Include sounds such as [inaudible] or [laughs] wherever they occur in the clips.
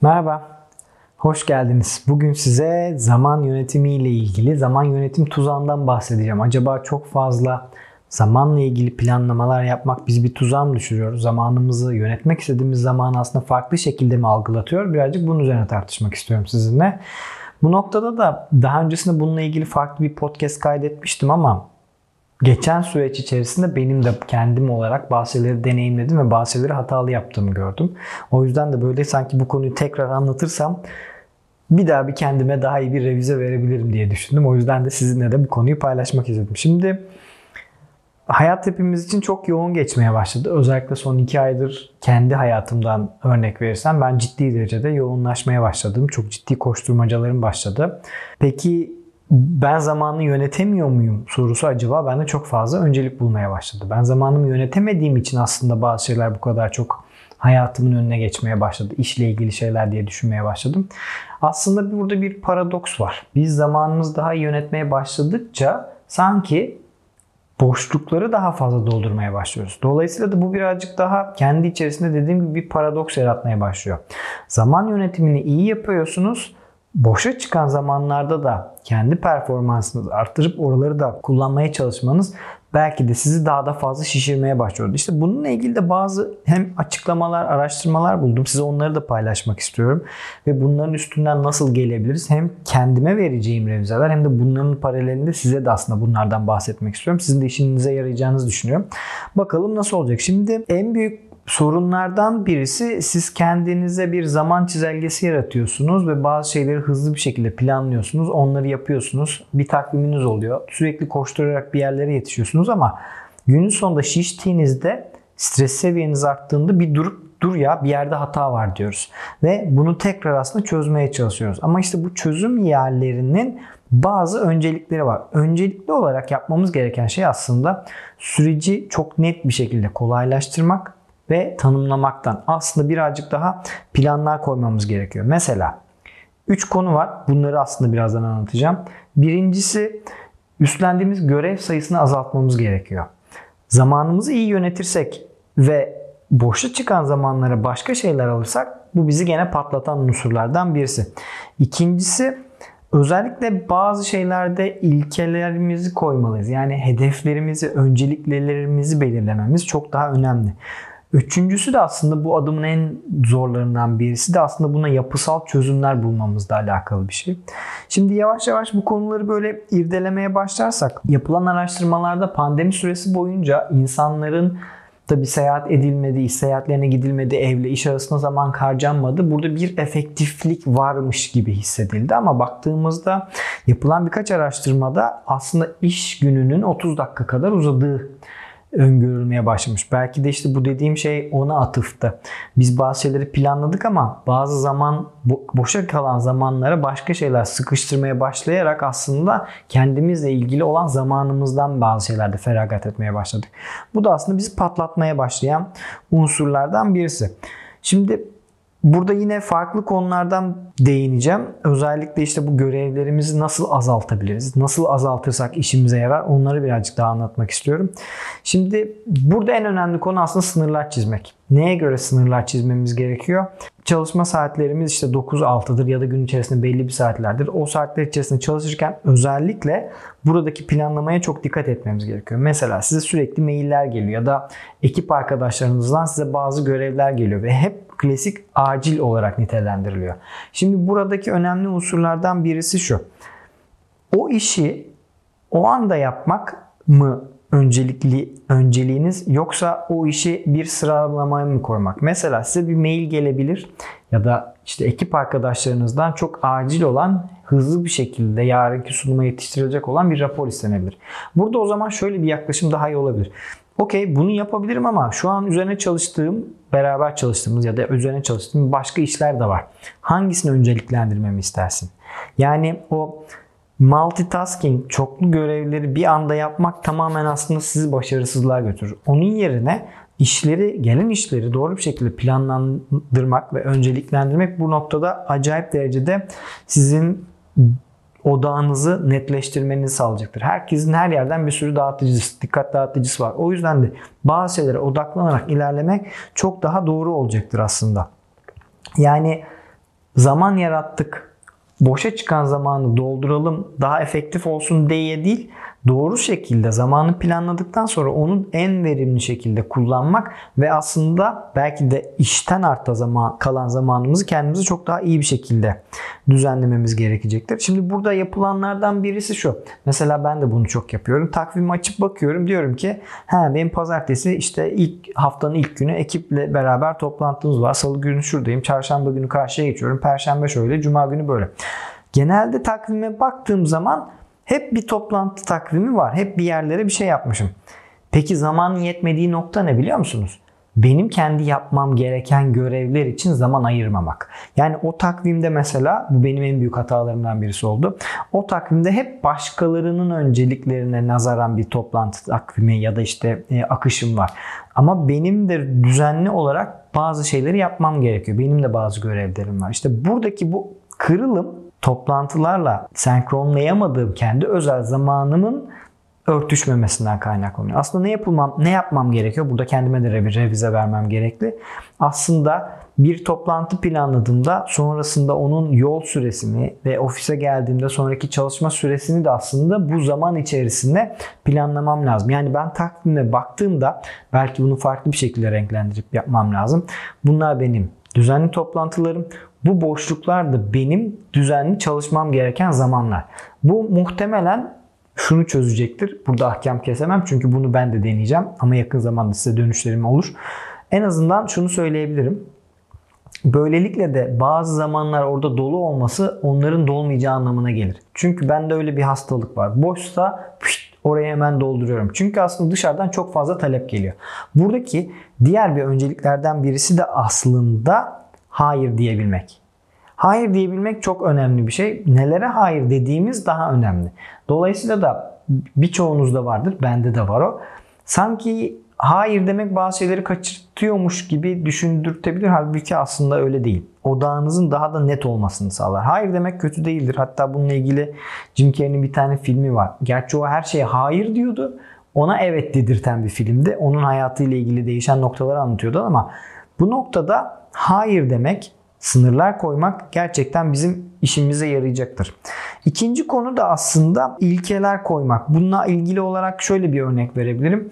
Merhaba, hoş geldiniz. Bugün size zaman yönetimi ile ilgili zaman yönetim tuzağından bahsedeceğim. Acaba çok fazla zamanla ilgili planlamalar yapmak bizi bir tuzağa mı düşürüyor? Zamanımızı yönetmek istediğimiz zamanı aslında farklı şekilde mi algılatıyor? Birazcık bunun üzerine tartışmak istiyorum sizinle. Bu noktada da daha öncesinde bununla ilgili farklı bir podcast kaydetmiştim ama geçen süreç içerisinde benim de kendim olarak bazı şeyleri deneyimledim ve bazı şeyleri hatalı yaptığımı gördüm. O yüzden de böyle sanki bu konuyu tekrar anlatırsam bir daha bir kendime daha iyi bir revize verebilirim diye düşündüm. O yüzden de sizinle de bu konuyu paylaşmak istedim. Şimdi hayat hepimiz için çok yoğun geçmeye başladı. Özellikle son iki aydır kendi hayatımdan örnek verirsem ben ciddi derecede yoğunlaşmaya başladım. Çok ciddi koşturmacalarım başladı. Peki ben zamanı yönetemiyor muyum sorusu acaba bende çok fazla öncelik bulmaya başladı. Ben zamanımı yönetemediğim için aslında bazı şeyler bu kadar çok hayatımın önüne geçmeye başladı. İşle ilgili şeyler diye düşünmeye başladım. Aslında burada bir paradoks var. Biz zamanımızı daha iyi yönetmeye başladıkça sanki boşlukları daha fazla doldurmaya başlıyoruz. Dolayısıyla da bu birazcık daha kendi içerisinde dediğim gibi bir paradoks yaratmaya başlıyor. Zaman yönetimini iyi yapıyorsunuz boşa çıkan zamanlarda da kendi performansınızı arttırıp oraları da kullanmaya çalışmanız belki de sizi daha da fazla şişirmeye başlıyor. İşte bununla ilgili de bazı hem açıklamalar, araştırmalar buldum. Size onları da paylaşmak istiyorum. Ve bunların üstünden nasıl gelebiliriz? Hem kendime vereceğim revizeler hem de bunların paralelinde size de aslında bunlardan bahsetmek istiyorum. Sizin de işinize yarayacağınızı düşünüyorum. Bakalım nasıl olacak? Şimdi en büyük sorunlardan birisi siz kendinize bir zaman çizelgesi yaratıyorsunuz ve bazı şeyleri hızlı bir şekilde planlıyorsunuz. Onları yapıyorsunuz. Bir takviminiz oluyor. Sürekli koşturarak bir yerlere yetişiyorsunuz ama günün sonunda şiştiğinizde stres seviyeniz arttığında bir durup dur ya bir yerde hata var diyoruz. Ve bunu tekrar aslında çözmeye çalışıyoruz. Ama işte bu çözüm yerlerinin bazı öncelikleri var. Öncelikli olarak yapmamız gereken şey aslında süreci çok net bir şekilde kolaylaştırmak ve tanımlamaktan aslında birazcık daha planlar koymamız gerekiyor. Mesela 3 konu var. Bunları aslında birazdan anlatacağım. Birincisi üstlendiğimiz görev sayısını azaltmamız gerekiyor. Zamanımızı iyi yönetirsek ve boşa çıkan zamanlara başka şeyler alırsak bu bizi gene patlatan unsurlardan birisi. İkincisi özellikle bazı şeylerde ilkelerimizi koymalıyız. Yani hedeflerimizi, önceliklerimizi belirlememiz çok daha önemli. Üçüncüsü de aslında bu adımın en zorlarından birisi de aslında buna yapısal çözümler bulmamızla alakalı bir şey. Şimdi yavaş yavaş bu konuları böyle irdelemeye başlarsak yapılan araştırmalarda pandemi süresi boyunca insanların Tabi seyahat edilmedi, iş seyahatlerine gidilmedi, evle iş arasında zaman harcanmadı. Burada bir efektiflik varmış gibi hissedildi ama baktığımızda yapılan birkaç araştırmada aslında iş gününün 30 dakika kadar uzadığı öngörülmeye başlamış. Belki de işte bu dediğim şey ona atıftı. Biz bazı şeyleri planladık ama bazı zaman boşa kalan zamanlara başka şeyler sıkıştırmaya başlayarak aslında kendimizle ilgili olan zamanımızdan bazı şeylerde feragat etmeye başladık. Bu da aslında bizi patlatmaya başlayan unsurlardan birisi. Şimdi Burada yine farklı konulardan değineceğim. Özellikle işte bu görevlerimizi nasıl azaltabiliriz? Nasıl azaltırsak işimize yarar? Onları birazcık daha anlatmak istiyorum. Şimdi burada en önemli konu aslında sınırlar çizmek. Neye göre sınırlar çizmemiz gerekiyor? Çalışma saatlerimiz işte 9-6'dır ya da gün içerisinde belli bir saatlerdir. O saatler içerisinde çalışırken özellikle buradaki planlamaya çok dikkat etmemiz gerekiyor. Mesela size sürekli mailler geliyor ya da ekip arkadaşlarınızdan size bazı görevler geliyor ve hep klasik acil olarak nitelendiriliyor. Şimdi buradaki önemli unsurlardan birisi şu. O işi o anda yapmak mı öncelikli önceliğiniz yoksa o işi bir sıralamaya mı koymak? Mesela size bir mail gelebilir ya da işte ekip arkadaşlarınızdan çok acil olan hızlı bir şekilde yarınki sunuma yetiştirilecek olan bir rapor istenebilir. Burada o zaman şöyle bir yaklaşım daha iyi olabilir. Okey bunu yapabilirim ama şu an üzerine çalıştığım, beraber çalıştığımız ya da üzerine çalıştığım başka işler de var. Hangisini önceliklendirmemi istersin? Yani o multitasking, çoklu görevleri bir anda yapmak tamamen aslında sizi başarısızlığa götürür. Onun yerine işleri, gelen işleri doğru bir şekilde planlandırmak ve önceliklendirmek bu noktada acayip derecede sizin odağınızı netleştirmenizi sağlayacaktır. Herkesin her yerden bir sürü dağıtıcısı, dikkat dağıtıcısı var. O yüzden de bazı şeylere odaklanarak ilerlemek çok daha doğru olacaktır aslında. Yani zaman yarattık. Boşa çıkan zamanı dolduralım, daha efektif olsun diye değil, doğru şekilde zamanı planladıktan sonra onu en verimli şekilde kullanmak ve aslında belki de işten arta zaman kalan zamanımızı kendimizi çok daha iyi bir şekilde düzenlememiz gerekecektir. Şimdi burada yapılanlardan birisi şu. Mesela ben de bunu çok yapıyorum. Takvimi açıp bakıyorum. Diyorum ki he benim pazartesi işte ilk haftanın ilk günü ekiple beraber toplantımız var. Salı günü şuradayım. Çarşamba günü karşıya geçiyorum. Perşembe şöyle. Cuma günü böyle. Genelde takvime baktığım zaman hep bir toplantı takvimi var. Hep bir yerlere bir şey yapmışım. Peki zamanın yetmediği nokta ne biliyor musunuz? Benim kendi yapmam gereken görevler için zaman ayırmamak. Yani o takvimde mesela bu benim en büyük hatalarımdan birisi oldu. O takvimde hep başkalarının önceliklerine nazaran bir toplantı takvimi ya da işte e, akışım var. Ama benim de düzenli olarak bazı şeyleri yapmam gerekiyor. Benim de bazı görevlerim var. İşte buradaki bu kırılım toplantılarla senkronlayamadığım kendi özel zamanımın örtüşmemesinden kaynaklanıyor. Aslında ne yapılmam, ne yapmam gerekiyor? Burada kendime de bir revize vermem gerekli. Aslında bir toplantı planladığımda sonrasında onun yol süresini ve ofise geldiğimde sonraki çalışma süresini de aslında bu zaman içerisinde planlamam lazım. Yani ben takvime baktığımda belki bunu farklı bir şekilde renklendirip yapmam lazım. Bunlar benim düzenli toplantılarım. Bu boşluklar da benim düzenli çalışmam gereken zamanlar. Bu muhtemelen şunu çözecektir. Burada ahkam kesemem çünkü bunu ben de deneyeceğim ama yakın zamanda size dönüşlerim olur. En azından şunu söyleyebilirim. Böylelikle de bazı zamanlar orada dolu olması onların dolmayacağı anlamına gelir. Çünkü bende öyle bir hastalık var. Boşsa pişt, oraya hemen dolduruyorum. Çünkü aslında dışarıdan çok fazla talep geliyor. Buradaki diğer bir önceliklerden birisi de aslında hayır diyebilmek. Hayır diyebilmek çok önemli bir şey. Nelere hayır dediğimiz daha önemli. Dolayısıyla da birçoğunuzda vardır. Bende de var o. Sanki hayır demek bazı şeyleri kaçırtıyormuş gibi düşündürtebilir. Halbuki aslında öyle değil. Odağınızın daha da net olmasını sağlar. Hayır demek kötü değildir. Hatta bununla ilgili Jim Carrey'nin bir tane filmi var. Gerçi o her şeye hayır diyordu. Ona evet dedirten bir filmdi. Onun hayatıyla ilgili değişen noktaları anlatıyordu ama bu noktada hayır demek sınırlar koymak gerçekten bizim işimize yarayacaktır. İkinci konu da aslında ilkeler koymak. Bununla ilgili olarak şöyle bir örnek verebilirim.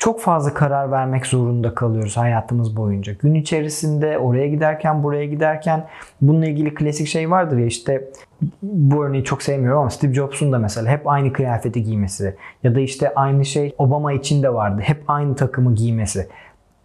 Çok fazla karar vermek zorunda kalıyoruz hayatımız boyunca. Gün içerisinde oraya giderken buraya giderken bununla ilgili klasik şey vardır ya işte bu örneği çok sevmiyorum ama Steve Jobs'un da mesela hep aynı kıyafeti giymesi ya da işte aynı şey Obama için de vardı. Hep aynı takımı giymesi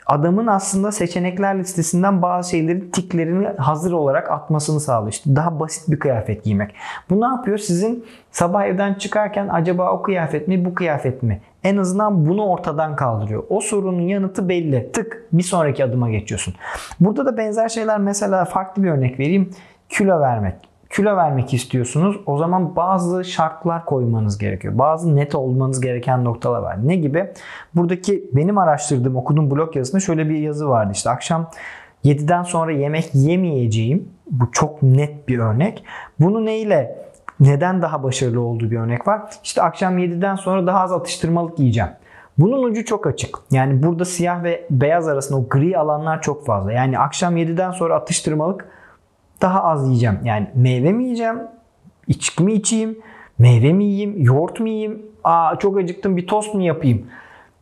adamın aslında seçenekler listesinden bazı şeyleri tiklerini hazır olarak atmasını sağlıyor. İşte daha basit bir kıyafet giymek. Bu ne yapıyor? Sizin sabah evden çıkarken acaba o kıyafet mi bu kıyafet mi? En azından bunu ortadan kaldırıyor. O sorunun yanıtı belli. Tık bir sonraki adıma geçiyorsun. Burada da benzer şeyler mesela farklı bir örnek vereyim. Kilo vermek kilo vermek istiyorsunuz. O zaman bazı şartlar koymanız gerekiyor. Bazı net olmanız gereken noktalar var. Ne gibi? Buradaki benim araştırdığım, okuduğum blog yazısında şöyle bir yazı vardı. İşte akşam 7'den sonra yemek yemeyeceğim. Bu çok net bir örnek. Bunu neyle neden daha başarılı olduğu bir örnek var. İşte akşam 7'den sonra daha az atıştırmalık yiyeceğim. Bunun ucu çok açık. Yani burada siyah ve beyaz arasında o gri alanlar çok fazla. Yani akşam 7'den sonra atıştırmalık daha az yiyeceğim. Yani meyve mi yiyeceğim? İçki mi içeyim? Meyve mi yiyeyim? Yoğurt mu yiyeyim? Aa çok acıktım bir tost mu yapayım?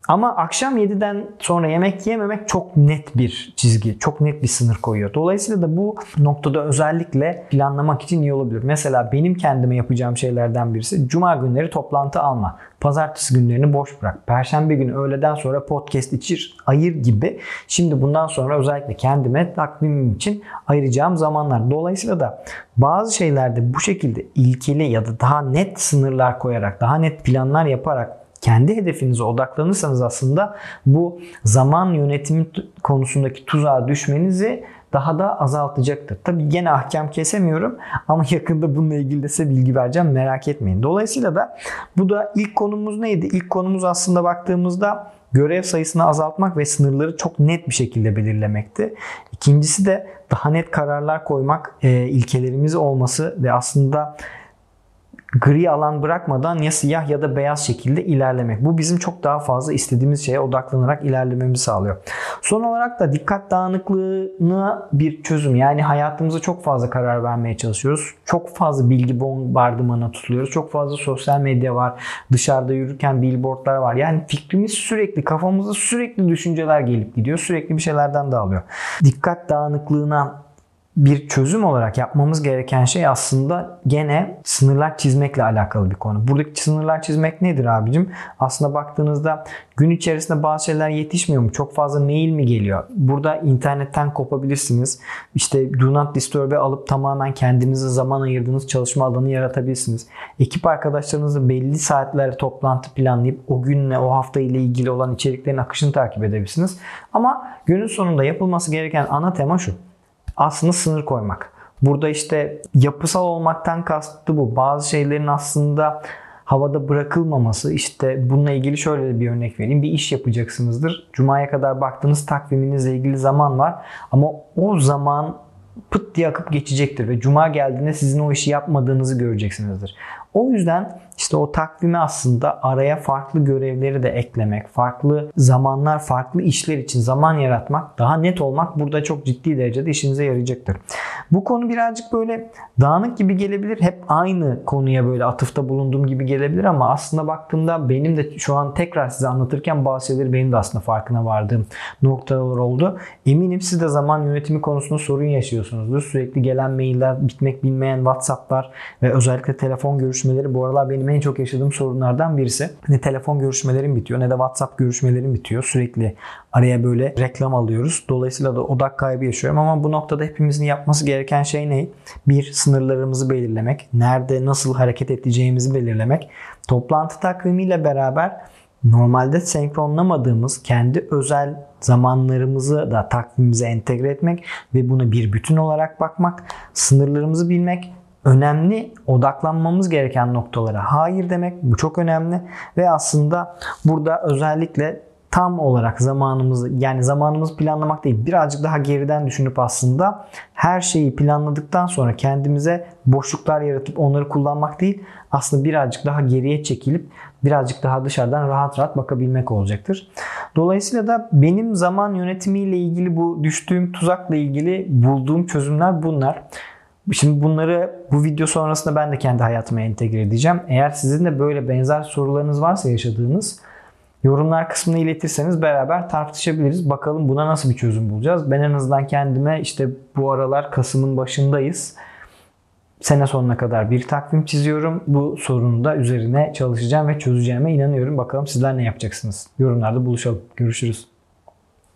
Ama akşam 7'den sonra yemek yememek çok net bir çizgi, çok net bir sınır koyuyor. Dolayısıyla da bu noktada özellikle planlamak için iyi olabilir. Mesela benim kendime yapacağım şeylerden birisi cuma günleri toplantı alma. Pazartesi günlerini boş bırak. Perşembe günü öğleden sonra podcast içir, ayır gibi. Şimdi bundan sonra özellikle kendime takvimim için ayıracağım zamanlar. Dolayısıyla da bazı şeylerde bu şekilde ilkeli ya da daha net sınırlar koyarak, daha net planlar yaparak kendi hedefinize odaklanırsanız aslında bu zaman yönetimi konusundaki tuzağa düşmenizi daha da azaltacaktır. Tabii gene ahkam kesemiyorum [laughs] ama yakında bununla ilgili de size bilgi vereceğim merak etmeyin. Dolayısıyla da bu da ilk konumuz neydi? İlk konumuz aslında baktığımızda görev sayısını azaltmak ve sınırları çok net bir şekilde belirlemekti. İkincisi de daha net kararlar koymak, e, ilkelerimiz olması ve aslında gri alan bırakmadan ya siyah ya da beyaz şekilde ilerlemek. Bu bizim çok daha fazla istediğimiz şeye odaklanarak ilerlememizi sağlıyor. Son olarak da dikkat dağınıklığına bir çözüm. Yani hayatımıza çok fazla karar vermeye çalışıyoruz. Çok fazla bilgi bombardımanına tutuluyoruz. Çok fazla sosyal medya var. Dışarıda yürürken billboardlar var. Yani fikrimiz sürekli kafamıza sürekli düşünceler gelip gidiyor. Sürekli bir şeylerden dağılıyor. Dikkat dağınıklığına bir çözüm olarak yapmamız gereken şey aslında gene sınırlar çizmekle alakalı bir konu. Buradaki sınırlar çizmek nedir abicim? Aslında baktığınızda gün içerisinde bazı şeyler yetişmiyor mu? Çok fazla mail mi geliyor? Burada internetten kopabilirsiniz. İşte do not disturb'e alıp tamamen kendinize zaman ayırdığınız çalışma alanı yaratabilirsiniz. Ekip arkadaşlarınızla belli saatlerde toplantı planlayıp o günle o hafta ile ilgili olan içeriklerin akışını takip edebilirsiniz. Ama günün sonunda yapılması gereken ana tema şu aslında sınır koymak. Burada işte yapısal olmaktan kastı bu. Bazı şeylerin aslında havada bırakılmaması. İşte bununla ilgili şöyle bir örnek vereyim. Bir iş yapacaksınızdır. Cuma'ya kadar baktığınız takviminizle ilgili zaman var. Ama o zaman pıt diye akıp geçecektir ve cuma geldiğinde sizin o işi yapmadığınızı göreceksinizdir. O yüzden işte o takvimi aslında araya farklı görevleri de eklemek, farklı zamanlar, farklı işler için zaman yaratmak, daha net olmak burada çok ciddi derecede işinize yarayacaktır. Bu konu birazcık böyle dağınık gibi gelebilir. Hep aynı konuya böyle atıfta bulunduğum gibi gelebilir ama aslında baktığımda benim de şu an tekrar size anlatırken bazı benim de aslında farkına vardığım noktalar oldu. Eminim siz de zaman yönetimi konusunda sorun yaşıyorsunuzdur. Sürekli gelen mailler, bitmek bilmeyen WhatsApp'lar ve özellikle telefon görüşmeleri bu aralar benim en çok yaşadığım sorunlardan birisi. Ne telefon görüşmelerim bitiyor ne de WhatsApp görüşmelerim bitiyor. Sürekli araya böyle reklam alıyoruz. Dolayısıyla da odak kaybı yaşıyorum ama bu noktada hepimizin yapması gereken şey ne? Bir, sınırlarımızı belirlemek. Nerede, nasıl hareket edeceğimizi belirlemek. Toplantı takvimiyle beraber normalde senkronlamadığımız kendi özel zamanlarımızı da takvimimize entegre etmek ve buna bir bütün olarak bakmak, sınırlarımızı bilmek, önemli odaklanmamız gereken noktalara hayır demek bu çok önemli ve aslında burada özellikle tam olarak zamanımızı yani zamanımızı planlamak değil birazcık daha geriden düşünüp aslında her şeyi planladıktan sonra kendimize boşluklar yaratıp onları kullanmak değil aslında birazcık daha geriye çekilip birazcık daha dışarıdan rahat rahat bakabilmek olacaktır. Dolayısıyla da benim zaman yönetimiyle ilgili bu düştüğüm tuzakla ilgili bulduğum çözümler bunlar. Şimdi bunları bu video sonrasında ben de kendi hayatıma entegre edeceğim. Eğer sizin de böyle benzer sorularınız varsa yaşadığınız yorumlar kısmına iletirseniz beraber tartışabiliriz. Bakalım buna nasıl bir çözüm bulacağız. Ben en azından kendime işte bu aralar Kasım'ın başındayız. Sene sonuna kadar bir takvim çiziyorum. Bu sorunu da üzerine çalışacağım ve çözeceğime inanıyorum. Bakalım sizler ne yapacaksınız? Yorumlarda buluşalım. Görüşürüz.